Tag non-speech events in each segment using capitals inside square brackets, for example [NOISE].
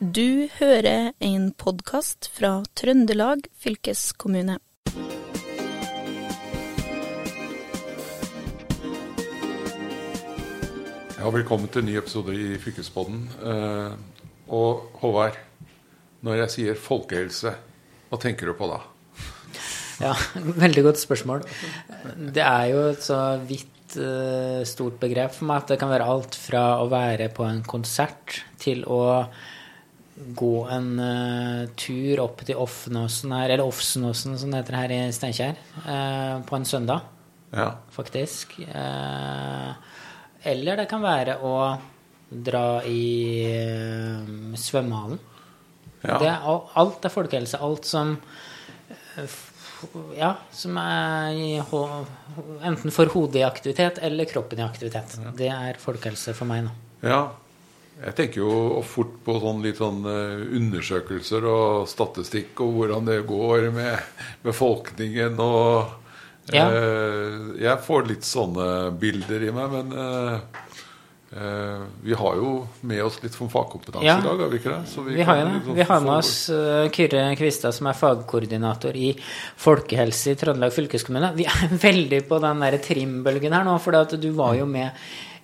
Du hører en podkast fra Trøndelag fylkeskommune. Ja, velkommen til en ny episode i Fylkespodden. Eh, og Håvard, når jeg sier folkehelse, hva tenker du på da? [LAUGHS] Ja, veldig godt spørsmål. Det er jo et så vidt uh, stort begrep for meg at det kan være alt fra å være på en konsert til å gå en uh, tur opp til Offnåsen her, eller Offsnåsen som det heter her i Steinkjer, uh, på en søndag, Ja. faktisk. eller det kan være å dra i svømmehallen. Ja. Det er, alt er folkehelse. Alt som Ja, som er enten for hodet i aktivitet eller kroppen i aktivitet. Det er folkehelse for meg nå. ja. Jeg tenker jo fort på sånn litt sånn eh, undersøkelser og statistikk og hvordan det går med befolkningen og Ja. eh, Jeg får litt sånne bilder i meg, men eh, eh, vi har jo med oss litt sånn fagkompetanse Ja. i dag, har vi ikke det? Så Vi har det. Sånn Vi har med oss eh, Kyrre Kvistad, som er fagkoordinator i folkehelse i Trøndelag fylkeskommune. Vi er [LAUGHS] veldig på den der trimbølgen her nå, for du var jo med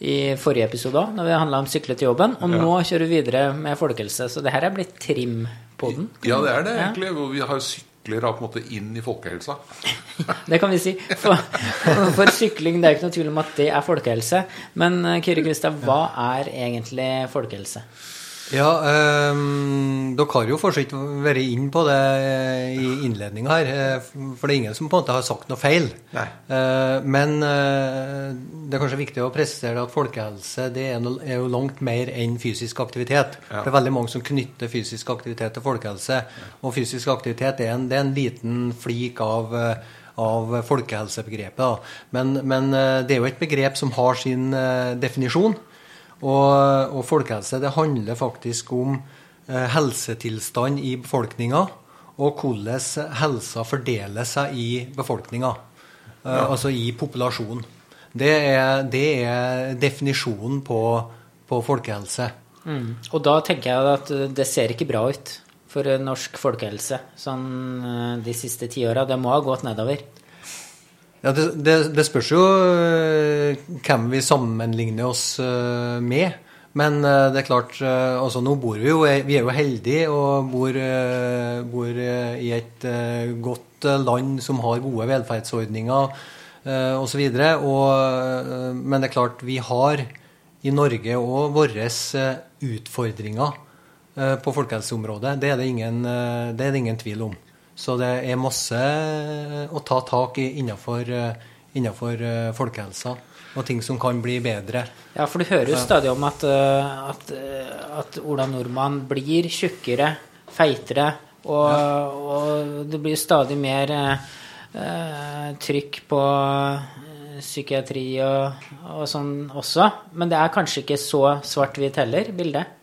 i forrige episode òg, når vi handla om sykle til jobben. Og Ja. nå kjører vi videre med folkehelse. Så det her er blitt trim-poden. Ja, det er det egentlig. hvor Vi har sykler på en måte inn i folkehelsa. [LAUGHS] Det kan vi si. For, for sykling, det er ikke noe tvil om at det er folkehelse. Men eh, Kyrre Kristian, hva er egentlig folkehelse? Ja, um, dere har jo for vært inn på det eh, i innledninga her. eh, For det er ingen som på en måte har sagt noe feil. Eh, Men uh, det er kanskje viktig å presisere at folkehelse det er, no, er jo langt mer enn fysisk aktivitet. Ja. Det er veldig mange som knytter fysisk aktivitet til folkehelse. Og fysisk aktivitet er en, det er en liten flik av uh, av folkehelsebegrepet. Men, men det er jo et begrep som har sin definisjon. Og, og folkehelse det handler faktisk om eh, helsetilstand i befolkninga, og hvordan helsa fordeler seg i befolkninga. Eh, Altså i populasjonen. Det er, det er definisjonen på, på folkehelse. Mm. Og da tenker jeg at eh, det ser ikke bra ut for eh, norsk folkehelse sånn eh, de siste tiåra. Det må ha gått nedover. Ja, det, det, det spørs jo øh, hvem vi sammenligner oss øh, med. Men øh, det er klart altså Nå bor vi jo Vi er jo heldige og bor, bor i et godt land som har gode velferdsordninger osv. Men det er klart, vi har i Norge òg våre utfordringer på folkehelseområdet. Det er det ingen, det er det ingen tvil om. Så det er masse å ta tak i innenfor, eh, innenfor eh, folkehelsa, og ting som kan bli bedre. Ja, for du hører jo stadig om at, eh, at, eh, at Ola Nordmann blir tjukkere, feitere, og, og det blir stadig mer eh, eh, trykk på eh, psykiatri og, og sånn også. Men det er kanskje ikke så svart-hvitt heller, bildet?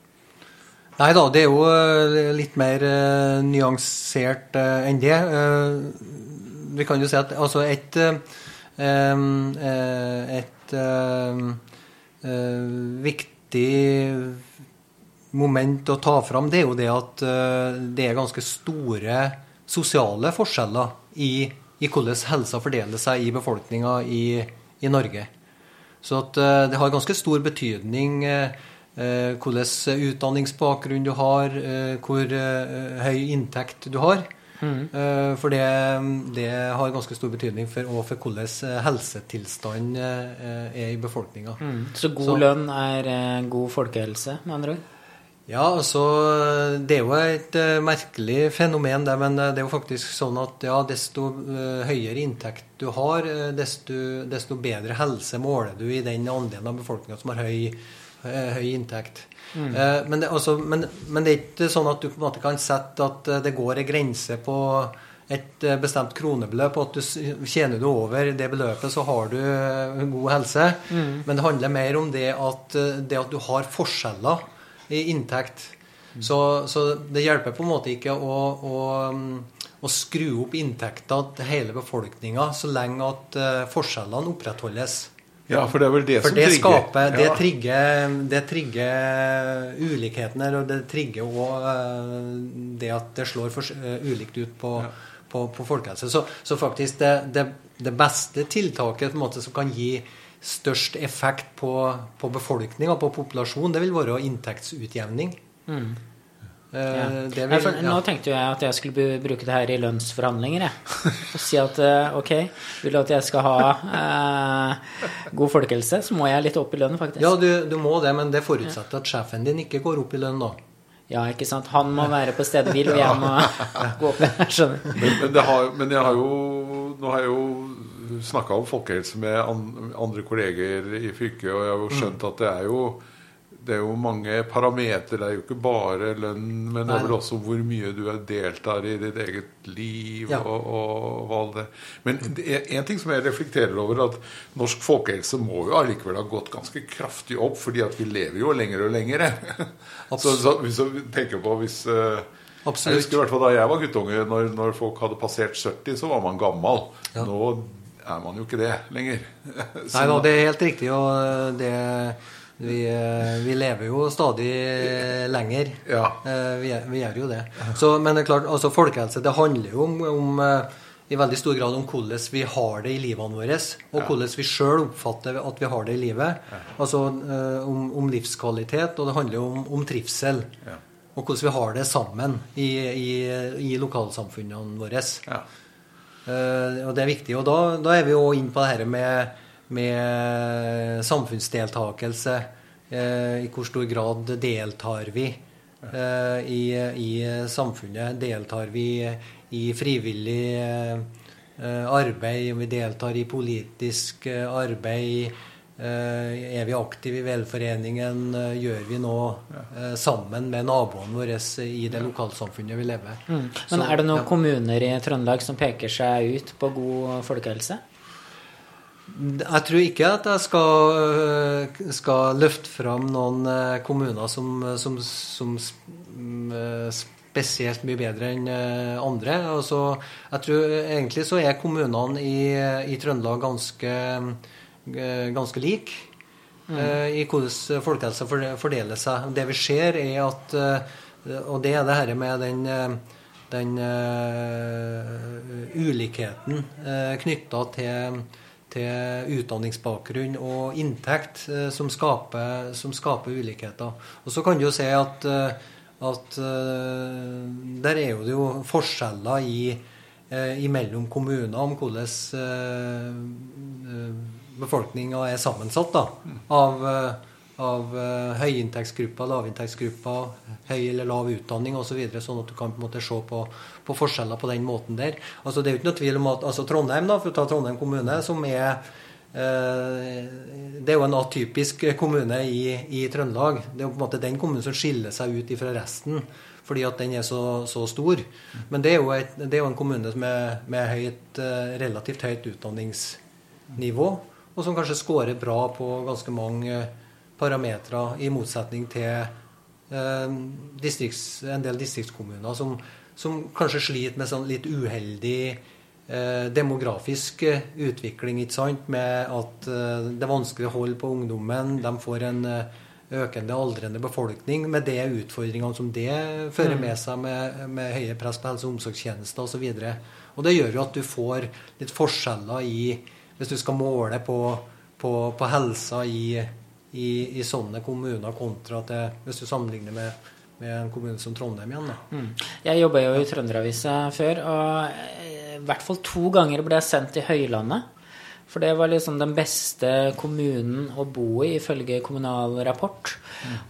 Nei da, det er jo eh, litt mer uh, nyansert uh, enn det. Uh, vi kan jo si at altså et Et viktig moment å ta fram, det er jo det at det er ganske store sosiale forskjeller i, i hvordan helsa fordeler seg i befolkninga i, i Norge. Så at det har ganske stor betydning eh, eh, hvilken utdanningsbakgrunn du har, eh, hvor eh, høy inntekt du har. Mm. for det, det har ganske stor betydning for, for hvordan helsetilstanden helsetilstand eh, er i befolkninga. Så god Så- lønn er eh, god folkehelse, med andre ord? Ja, altså Det er jo et eh, merkelig fenomen, det, men eh, det er jo faktisk sånn at ja, desto eh, høyere inntekt du har, eh, desto, desto bedre helse måler du i den andelen av befolkninga som har høy, eh, høy inntekt. Eh, men, det, altså, men, men det er ikke sånn at du på en måte kan sette at eh, det går en grense på et eh, bestemt kronebeløp, og at du tjener du over det beløpet, så har du eh, god helse. Men det handler mer om det at, eh, det at du har forskjeller i inntekt. Så, så det hjelper på en måte ikke å, å, mm, å skru opp inntekta til hele befolkninga så lenge at eh, forskjellene opprettholdes. Ja, for det er vel det For som det trigger. skaper Det Ja. trigger, det trigger ulikheten her, og det trigger òg det at det slår for, eh, ulikt ut på, på, på folkehelse. Så, så faktisk det, det, det beste tiltaket på en måte som kan gi størst effekt på, på befolkninga, på populasjonen, det vil være inntektsutjevning. Eh, Ja. det Nei, vil, for, Nå tenkte jo jeg at jeg skulle bruke det her i lønnsforhandlinger. Jeg. Og si at eh, ok, vil du at jeg skal ha eh, god folkehelse, så må jeg litt opp i lønn, faktisk. ja, du, du må det, men det forutsetter at sjefen din ikke går opp i lønn, da. Ja, ikke sant. Han må være på stedet hvil, og jeg må [LAUGHS] gå opp. Jeg skjønner. Men, men, det har, men jeg har jo Nå har jeg jo snakka om folkehelse med andre kolleger i fylket, og jeg har jo skjønt at det er jo det er jo mange parametere. Det er jo ikke bare lønn, men det er vel også hvor mye du er deltar i ditt eget liv Ja. og, og hva det Men en ting som jeg reflekterer over, at norsk folkehelse må jo allikevel ha gått ganske kraftig opp, fordi at vi lever jo lenger og lenger. [LAUGHS] så, så hvis du tenker på hvis eh, Absolutt. Jeg husker i hvert fall Da jeg var guttunge, når, når folk hadde passert 70, så var man gammel. Ja. Nå er man jo ikke det lenger. [LAUGHS] Så- Nei da, det er helt riktig. Og det, vi, eh, vi lever jo stadig lenger. Ja. Eh, Vi, gjør- vi gjør jo det. Så, men det er klart, altså folkehelse det handler jo om, om eh, i veldig stor grad om hvordan vi har det i livene våre, og hvordan vi sjøl oppfatter at vi har det i livet. Altså eh, om, om livskvalitet, og det handler jo om, om trivsel. Ja. Og hvordan vi har det sammen i, i, i lokalsamfunnene våre. Ja. Og det er viktig. Og da, da er vi jo inne på det her med, med samfunnsdeltakelse. Eh, I hvor stor grad deltar vi eh, i, i samfunnet? Deltar vi i frivillig arbeid? arbeid? Vi deltar i politisk eh, arbeid? Eh, er vi aktive i velforeningen? Eh, Gjør vi noe eh, sammen med naboene våre i det lokalsamfunnet vi lever? Mm. Men er det noen ja. kommuner i Trøndelag som peker seg ut på god folkehelse? Jeg tror ikke at jeg skal, øh, skal løfte fram noen øh, kommuner som, som, som øh, spesielt mye bedre enn øh, andre. Altså, jeg tror egentlig så er kommunene i, i Trøndelag ganske, øh, ganske like Mm. i hvordan folkehelse fordeler seg. Det vi ser, er at øh, Og det er det her med den øh, den uh, ulikheten uh, knytta til til utdanningsbakgrunn og inntekt eh, som, skaper, som skaper ulikheter. Og så kan du jo se at, eh, at eh, der er jo det jo forskjeller i, mellom kommuner om hvordan befolkninga er sammensatt da, av, av eh, høyinntektsgrupper, lavinntektsgrupper, høy eller lav utdanning osv., så videre, sånn at du kan på en måte se på, på forskjeller på den måten der. Altså Det er jo ikke noe tvil om at altså Trondheim, da, for å ta Trondheim kommune, som er eh, Det er jo en atypisk kommune i, i Trøndelag. Det er jo på en måte den kommunen som skiller seg ut fra resten, fordi at den er så, så stor. Men det er et, det er jo en kommune med, med høyt, eh, relativt høyt utdanningsnivå, og som kanskje scorer bra på ganske mange parametere, i motsetning til eh, distrikts, en del distriktskommuner som, som kanskje sliter med sånn litt uheldig eh, demografisk eh, utvikling, ikke sant? med at eh, det er vanskelig å holde på ungdommen. De får en eh, økende aldrende befolkning med de utfordringene som det fører med seg, med, med høye press på helse- og omsorgstjenester osv. Og, så og det gjør jo at du får litt forskjeller i Hvis du skal måle på, på, på helsa i, i, i sånne kommuner kontra til hvis du sammenligner med, med en kommune som Trondheim igjen. Mm. Jeg jobba jo i Trønderavisa før, og eh, i hvert fall to ganger ble jeg sendt til Høylandet. For det var liksom den beste kommunen å bo i, ifølge Kommunal Rapport.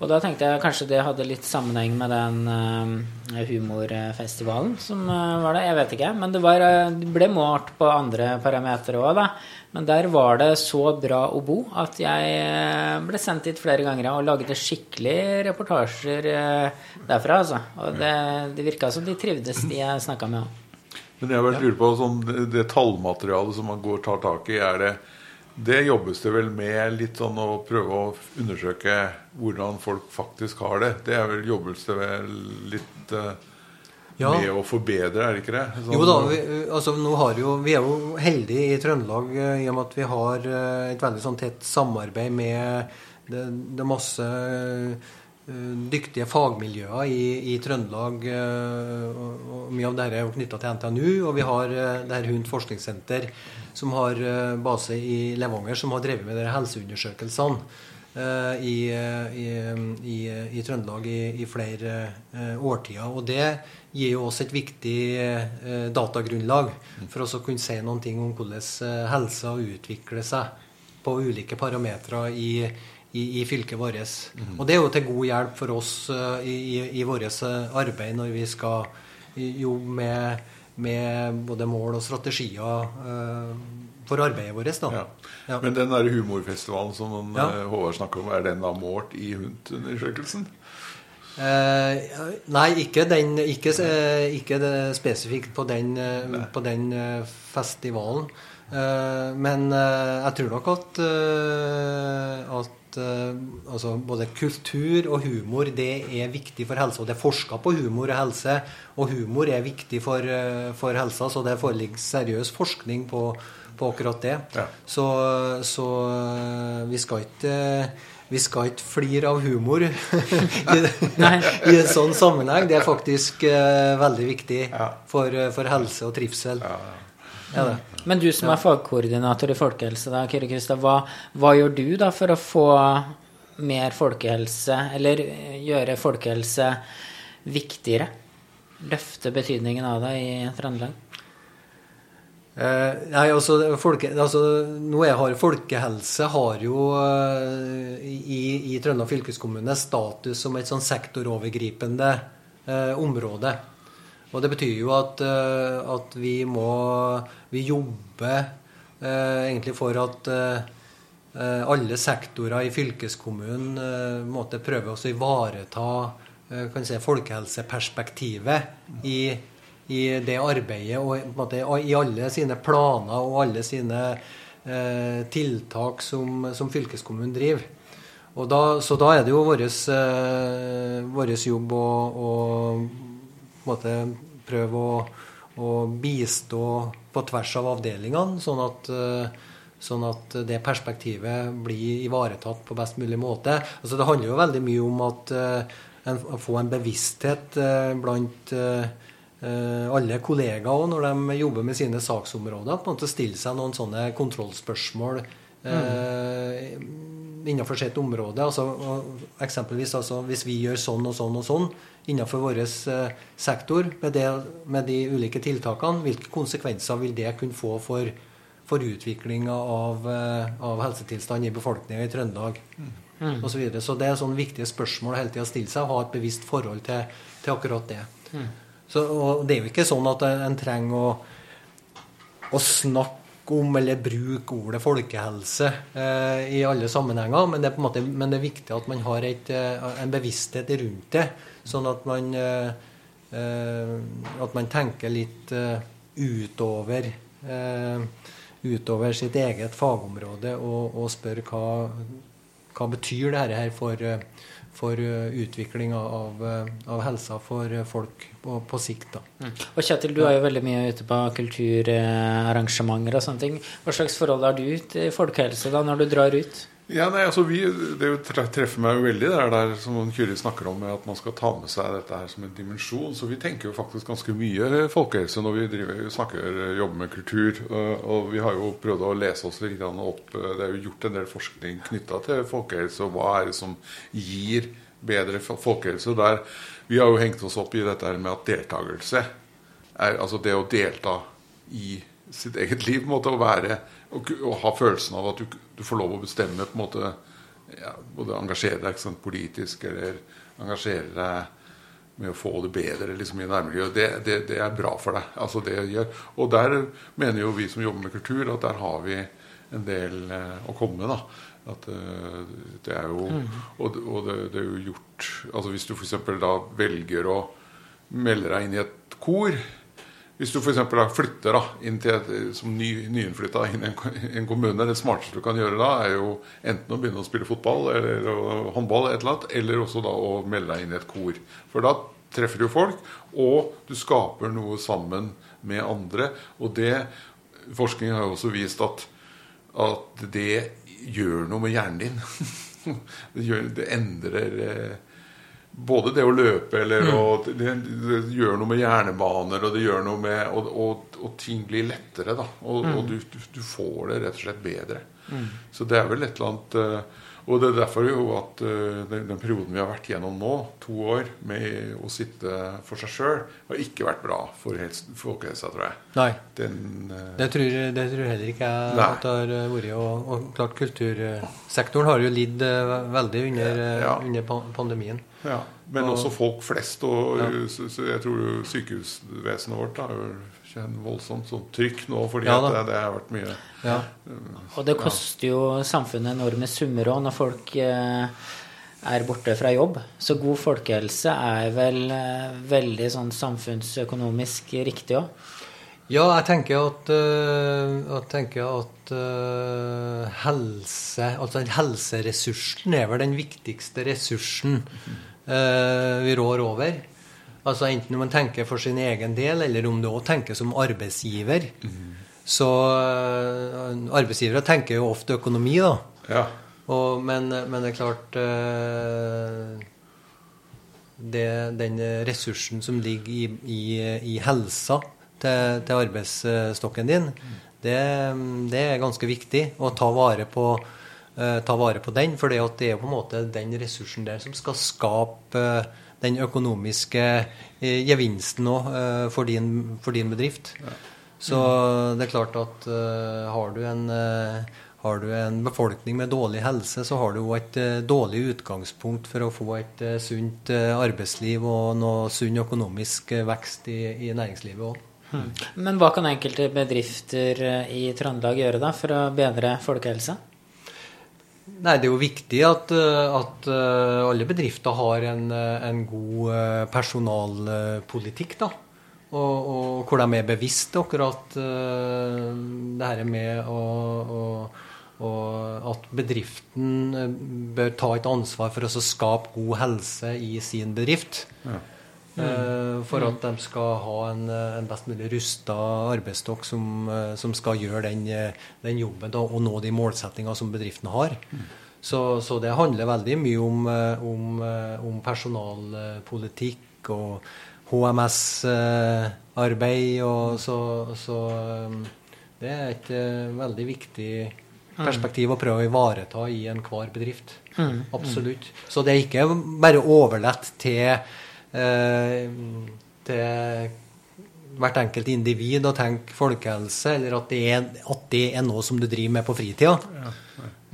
Og da tenkte jeg kanskje det hadde litt sammenheng med den uh, humorfestivalen som uh, var der. Jeg vet ikke. Men det, var, det ble målt på andre parametere òg, da. Men der var det så bra å bo at jeg eh, ble sendt dit flere ganger og lagde skikkelig reportasjer eh, derfra, altså. Og det, det virka som de trivdes, de jeg snakka med òg. Men jeg bare lurer på sånn, det, tallmaterialet som man går tar tak i, er det det jobbes det vel med litt sånn å prøve å undersøke hvordan folk faktisk har det. Det er vel jobbes det vel litt eh, ja. med å forbedre, er det ikke det? Sånn, jo da, vi, altså, jo, vi er jo heldige i Trøndelag i og med at vi har et veldig sånn tett samarbeid med det, det masse dyktige fagmiljøer i, i Trøndelag. Og, og mye av dette er jo knytta til NTNU. Og vi har det her Hund forskningssenter som har base i Levanger, som har drevet med de helseundersøkelsene. Eh, i, eh, i, i, i, Trøndelag i, flere eh, årtier. Og det gir jo oss et viktig datagrunnlag for oss å kunne si noen ting om hvordan helsa utvikler seg på ulike parametere i, i, fylket vårt. Mm. Og det er jo til god hjelp for oss i, i vårt arbeid når vi skal jobbe med, med både mål og strategier for arbeidet vårt. da. Ja. Ja. Men den der humorfestivalen som ja. Eh, Håvard snakker om, er den da målt i HUNT-undersøkelsen? Eh, nei, ikke, den, ikke, eh, ikke spesifikt på den, eh, på den festivalen. Eh, men jeg tror nok at, at altså både kultur og humor det er viktig for helse. Og det er forska på humor og helse, og humor er viktig for, for helsa. Så det foreligger seriøs forskning på på akkurat det. Ja. Så, så, eh, vi skal ikke vi skal ikke flire av humor [LAUGHS] i, i, en sånn sammenheng. Det er faktisk uh, veldig viktig for, eh, for, helse og trivsel. Ja, Men du som er fagkoordinator i folkehelse, da, Kyrre Kristian, hva, hva, gjør du da for å få mer folkehelse, eller gjøre folkehelse viktigere? Løfte betydningen av det i Trøndelag? Eh, nei, altså, folke, altså har Folkehelse har jo eh, i, i Trøndelag fylkeskommune status som et sånn sektorovergripende eh, område. Og det betyr jo at, eh, at vi må Vi jobber eh, egentlig for at alle sektorer i fylkeskommunen måtte prøve å ivareta kan si, folkehelseperspektivet i i det arbeidet og måte, i alle sine planer og alle sine eh, tiltak som, som, fylkeskommunen driver. Da, så da er det jo vår eh, jobb å, å måte, prøve å, å, bistå på tvers av avdelingene, sånn at, eh, sånn at det perspektivet blir ivaretatt på best mulig måte. Altså, det handler jo veldig mye om at, eh, en, å få en bevissthet eh, blant Eh, alle kollegaer når de jobber med sine saksområder, på en måte stille seg noen sånne kontrollspørsmål eh, innenfor sitt område. Altså, eksempelvis altså, hvis vi gjør sånn og sånn og sånn innenfor vår eh, sektor med, det, med, de ulike tiltakene, hvilke konsekvenser vil det kunne få for, for utviklinga av, eh, av helsetilstanden i befolkninga i Trøndelag? Mm. Så, så det er sånne viktige spørsmål hele tida å stille seg ha et bevisst forhold til, til akkurat det. Mm. Så, det er jo ikke sånn at en trenger å, å snakke om eller bruke ordet folkehelse eh, i alle sammenhenger, men det, er på en måte, men det er viktig at man har et, eh, en bevissthet rundt det, sånn at man, eh, eh at man tenker litt eh, utover eh, utover sitt eget fagområde og, og spør hva, hva betyr dette her for, for utviklinga utvikling av, av, helsa for folk på, på sikt. Mm. Og Kjetil, du er jo veldig mye ute på kulturarrangementer og sånne ting. Hva slags forhold har du til folkehelse da, når du drar ut? Ja, nei, altså vi, Det treffer meg jo veldig det der som Kyrre snakker om, at man skal ta med seg dette her som en dimensjon. Så vi tenker jo faktisk ganske mye folkehelse når vi driver, snakker, jobber med kultur. Og vi har jo prøvd å lese oss litt opp. Det er jo gjort en del forskning knytta til folkehelse, og hva er det som gir bedre folkehelse. Der, vi har jo hengt oss opp i dette med at deltakelse er altså det å delta i sitt eget liv. måte Å være og, ha følelsen av at du, du, får lov å bestemme på en måte ja, Både engasjere deg sant, politisk eller engasjere deg med å få det bedre liksom, i nærmiljøet. Det, det, det, er bra for deg. Altså, det gjør. Og der mener jo vi som jobber med kultur, at der har vi en del eh, å komme med. da at uh, det er jo mm. Og, og det, det, er jo gjort Altså Hvis du f.eks. da velger å melde deg inn i et kor hvis du f.eks. flytter da, inn til et, som ny, nyinnflytta inn i en, en, kommune, det smarteste du kan gjøre da, er jo enten å begynne å spille fotball eller håndball, eller, et eller, annet, eller også da å melde deg inn i et kor. For da treffer jo folk, og du skaper noe sammen med andre. Og det Forskning har jo også vist at, at det gjør noe med hjernen din. [LAUGHS] det, gjør, det endrer eh, både det å løpe eller mm. å, det, det, gjør noe med hjernebaner, og det gjør noe med Og, og, og ting blir lettere, da. Og, mm. og du, du, får det rett og slett bedre. Mm. Så det er vel et eller annet uh, og det er derfor jo at uh, den, den, perioden vi har vært gjennom nå, to år med å sitte for seg sjøl, har ikke vært bra for folkehelsa, tror jeg. Nei. Den, uh, det, tror, det, tror, heller ikke jeg nei. at det har vært. Og, og, klart kultursektoren har jo lidd uh, veldig under, ja. under, pandemien. Ja, Men og, også folk flest. Og ja. så, så jeg tror sykehusvesenet vårt har jo en voldsomt sånn trykk nå, fordi ja, det, det, har vært mye ja. Og det koster jo samfunnet enorme summer òg når folk eh, er borte fra jobb. Så god folkehelse er vel eh, veldig sånn samfunnsøkonomisk riktig òg. Ja, jeg tenker at, uh, jeg tenker at uh, helse Altså helseressursen er vel den viktigste ressursen uh, vi rår over. Altså Enten man tenker for sin egen del, eller om du òg tenker som arbeidsgiver. Mm. Så uh, arbeidsgivere tenker jo ofte økonomi, da. Ja. Og, men, men, det er klart uh, det, Den ressursen som ligger i, i, i helsa til, til, arbeidsstokken din, det, det, er ganske viktig å ta vare på. Uh, ta vare på den, for det er jo på en måte den ressursen der som skal skape den økonomiske eh, gevinsten òg eh, for, for, din bedrift. Ja. Så det er klart at uh, har, du en, uh, har du en befolkning med dårlig helse, så har du òg et uh, dårlig utgangspunkt for å få et sunt arbeidsliv og noe sunn økonomisk vekst i, i næringslivet òg. Hmm. Men hva kan enkelte bedrifter i Trøndelag gjøre da for å bedre folkehelsa? Nei, Det er jo viktig at, eh, at eh, alle bedrifter har en, eh, en god personalpolitikk. da. Og, og, hvor de er bevisst akkurat det her med å, å, å, at bedriften bør ta et ansvar for å skape god helse i sin bedrift. Ja. Mm. For at de skal ha en, en best mulig rusta arbeidsstokk som, eh, som, skal gjøre den, den jobben da, og nå de målsettingene som bedriften har. Mm. Så, så, det handler veldig mye om, eh, om, om personalpolitikk og HMS-arbeid. og så, så det er et veldig viktig perspektiv å prøve å ivareta i enhver bedrift. Mm. Absolutt. Så det er ikke bare overlatt til Eh, til hvert enkelt individ å tenke folkehelse, eller at det, er, at det er noe som du driver med på fritida. Ja.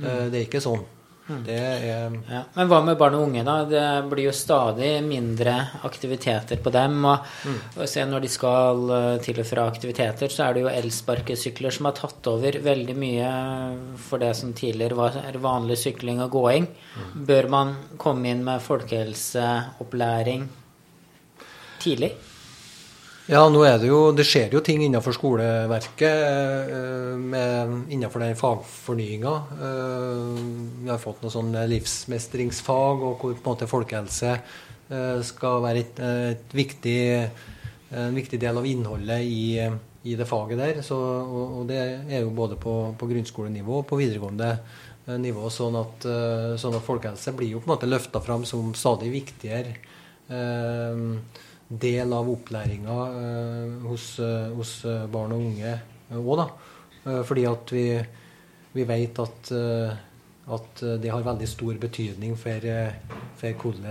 Mm. Det er ikke sånn. Mm. Det er ja. Men hva med barn og unge, da? Det blir jo stadig mindre aktiviteter på dem. Og, mm. og se når de skal eh, til og fra aktiviteter, så er det jo elsparkesykler som har tatt over veldig mye for det som tidligere var vanlig sykling og gåing. Mm. Bør man komme inn med folkehelseopplæring tidlig? Ja, nå er det jo Det skjer jo ting innenfor skoleverket eh, med, innenfor den fagfornyinga. Eh, vi har fått noe sånn livsmestringsfag, og hvor på en måte folkehelse eh, skal være et, et viktig, en viktig del av innholdet i, i det faget der. Så, og, og, det er jo både på, på grunnskolenivå og på videregående nivå. Sånn at, sånn at folkehelse blir jo på en måte løfta fram som stadig viktigere. Eh, del av opplæringa eh, hos, eh, hos, eh, barn og unge òg, da. fordi at vi, vi vet at, at det har veldig stor betydning for, for hvordan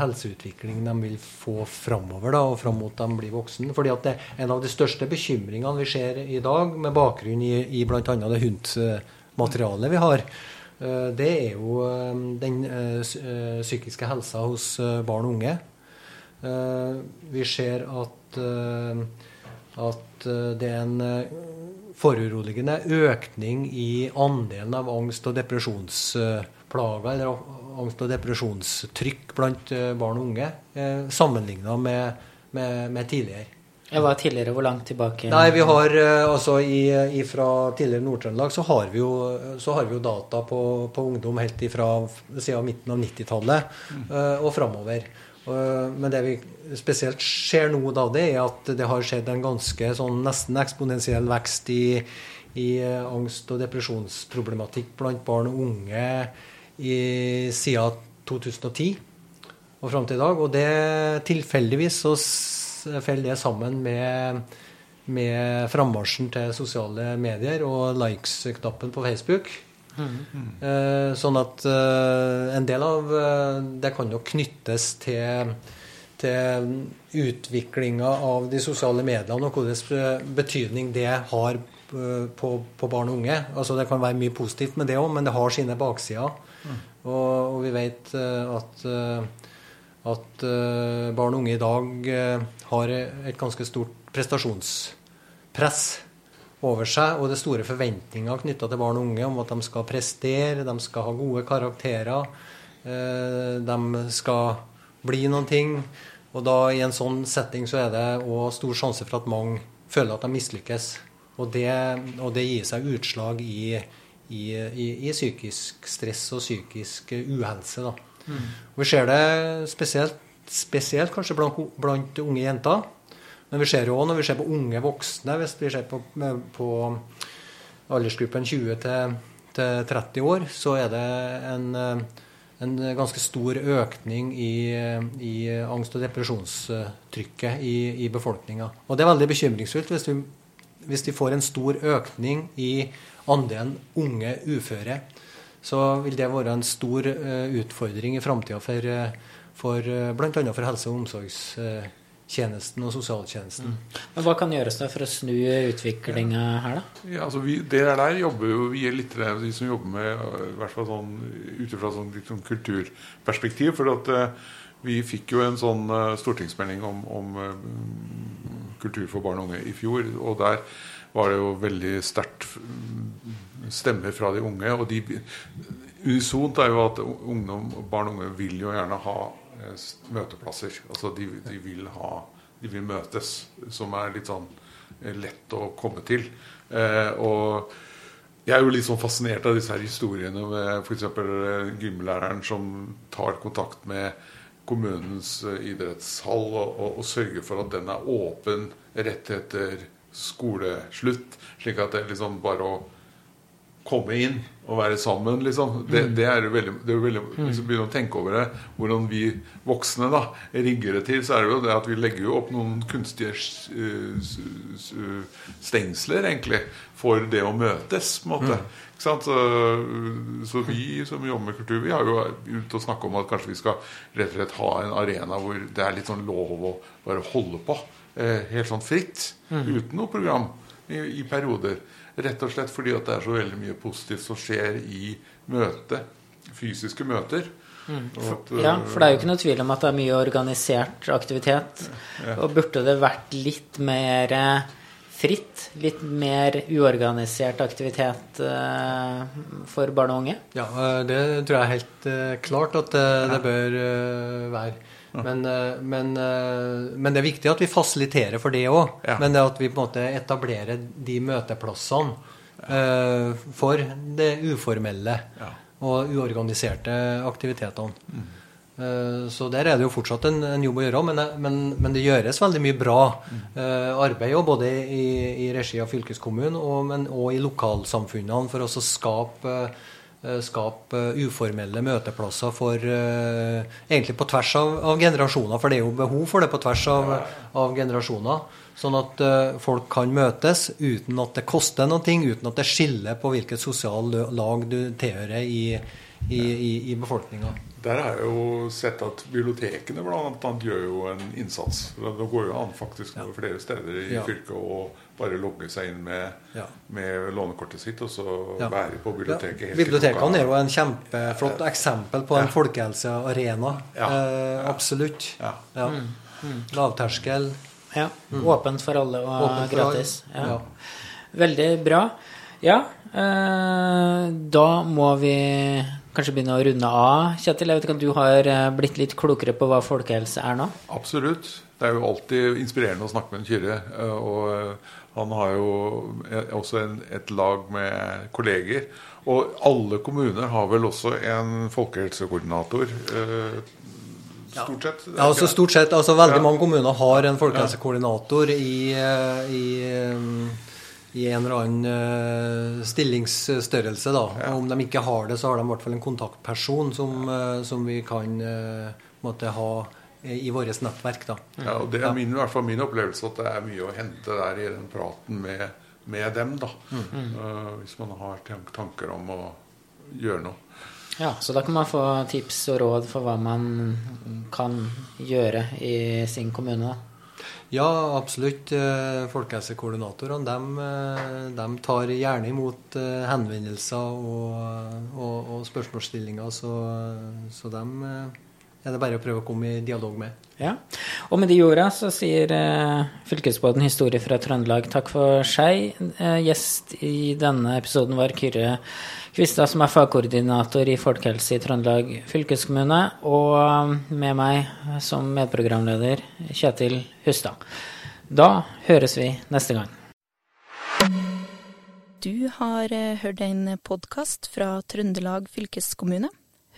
helseutvikling de vil få framover, da, og fram mot de blir voksne. Fordi at det, En av de største bekymringene vi ser i dag, med bakgrunn i, i bl.a. det HUNT-materialet vi har, det er jo den psykiske helsa hos barn og unge. Eh, vi ser at, eh, at eh, det er en foruroligende økning i andelen av angst- og depresjonsplager, eller angst- og depresjonstrykk blant barn og unge, sammenligna med, med, med tidligere. Jeg var tidligere, Hvor langt tilbake? Nei, vi har altså i, Fra tidligere Nord-Trøndelag så, har vi jo, så har vi jo data på, på ungdom helt fra siden midten av 90-tallet mm. og framover. Men det vi spesielt ser nå, da, det er at det har skjedd en ganske sånn nesten eksponentiell vekst i, i angst- og depresjonsproblematikk blant barn og unge i, siden 2010 og fram til i dag. Og det tilfeldigvis så faller det sammen med, med frammarsjen til sosiale medier og likes-knappen på Facebook. Mm. Sånn at eh, en del av eh, det kan jo knyttes til, til utviklinga av de sosiale mediene og hvilken betydning det har på, på, barn og unge. Altså Det kan være mye positivt med det òg, men det har sine baksider. Mm. Og, og, vi vet at, at barn og unge i dag har et ganske stort prestasjonspress over seg, og det er store forventninger knytta til barn og unge om at de skal prestere, de skal ha gode karakterer, eh, de skal bli noen ting. Og da i en sånn setting så er det òg stor sjanse for at mange føler at de mislykkes. Og det, og det gir seg utslag i, i, i, i, psykisk stress og psykisk uhelse. Da. Mm. Vi ser det spesielt, spesielt kanskje blant, blant unge jenter. Men vi ser òg når vi ser på unge voksne, hvis vi ser på, på aldersgruppen 20 til, til, 30 år, så er det en, en ganske stor økning i, i angst- og depresjonstrykket i, i befolkninga. Og det er veldig bekymringsfullt hvis vi, hvis vi får en stor økning i andelen unge uføre. Så vil det være en stor uh, utfordring i framtida for, for uh, bl.a. for helse- og omsorgssektoren tjenesten og sosialtjenesten. Mm. Men Hva kan gjøres da for å snu utviklinga her, da? Ja, altså vi, det der jobber jo vi er litt de som jobber med i hvert fall sånn, ut fra sånn, sånn kulturperspektiv. For at uh, vi fikk jo en sånn uh, stortingsmelding om, om uh, kultur for barn og unge i fjor. Og der var det jo veldig sterkt stemmer fra de unge. Og de unisont er jo at ungdom, barn og unge vil jo gjerne ha Eh, møteplasser. Altså de, de, vil ha De vil møtes, som er litt sånn eh, lett å komme til. Eh, og jeg er jo litt sånn fascinert av disse her historiene med f.eks. Eh, gymlæreren som tar kontakt med kommunens idrettshall og, og, og, sørger for at den er åpen rett etter skoleslutt. Slik at det er liksom bare å komme inn og være sammen, liksom. Det, mm. det er jo veldig, det er veldig mm. Hvis du begynner å tenke over det, hvordan vi voksne da rigger det til, så er det jo det at vi legger jo opp noen kunstige stengsler, egentlig, for det å møtes, på en måte. Mm. Så, så, vi som jobber med kultur, vi har jo ute og snakke om at kanskje vi skal rett og slett ha en arena hvor det er litt sånn lov å bare holde på. Eh, helt sånn fritt. Mm. Uten noe program i, i perioder. Rett og slett fordi at det er så veldig mye positivt som skjer i møte, fysiske møter. Mm. At, ja, for det er jo ikke noe tvil om at det er mye organisert aktivitet. Ja. Og burde det vært litt mer eh, fritt, litt mer uorganisert aktivitet uh, for barn og unge? Ja, eh, det tror jeg er helt uh, klart at det, det bør uh, være. Men, eh, men, eh, men, det er viktig at vi fasiliterer for det òg. Ja. Men det at vi på en måte etablerer de møteplassene uh, for det uformelle ja. og uorganiserte aktivitetene. Mm. Uh, så der er det jo fortsatt en, en jobb å gjøre, men, men, det gjøres veldig mye bra uh, arbeid både i, i, regi av fylkeskommunen og, men, og i lokalsamfunnene for å skape Eh, skape uformelle møteplasser for uh, Egentlig på tvers av, av, generasjoner, for det er jo behov for det på tvers av, av generasjoner. Sånn at folk kan møtes uten at det koster noe, uten at det skiller på hvilket sosial lag du tilhører i, i, i, i befolkninga. Der har jeg jo sett at bibliotekene annet gjør jo en innsats. Det går jo an faktisk noe flere steder i ja. fylket å bare logge seg inn med, ja. med lånekortet sitt og så være på biblioteket. Bibliotekene er jo en kjempeflott eksempel på en folkehelsearena. Eh, absolutt. Mm. Mm. Lavterskel. Ja. Mm. Åpent for alle og for gratis. Veldig bra. Ja, eh, da må vi kanskje begynne å runde av. Kjetil, jeg vet ikke om du har eh, blitt litt klokere på hva folkehelse er nå? Absolutt. Det er jo alltid inspirerende å snakke med en Kyrre. Eh, og eh, han har jo også en, et lag med kolleger. Og alle kommuner har vel også en folkehelsekoordinator. Stort sett. Ja, altså stort sett, altså Veldig mange kommuner har en folkehelsekoordinator i, i, i en eller annen eh, stillingsstørrelse. da. Og Om de ikke har det, så har de i hvert fall en kontaktperson som, eh, som vi kan eh, måtte ha i vårt nettverk. da. Ja, og Det er min, i hvert fall min opplevelse at det er mye å hente der i den praten med, med dem. da. Eh, hvis man har tanker om å gjøre noe. Ja, så da kan man få tips og råd for hva man kan gjøre i sin kommune. da. Ja, absolutt. Eh, Folkehelsekoordinatorene de, eh, de tar gjerne imot eh, henvendelser og, og, og spørsmålsstillinger, så, så eh, er det bare å prøve å komme i dialog med. Ja. Og med de orda så sier eh, fylkesbåten Historie fra Trøndelag takk for seg. Eh, gjest i denne episoden var Kyrre Kvistad, som er fagkoordinator i folkehelse i Trøndelag fylkeskommune, og eh, med meg som medprogramleder Kjetil Hustad. Da høres vi neste gang. Du har eh, hørt en podkast fra Trøndelag fylkeskommune.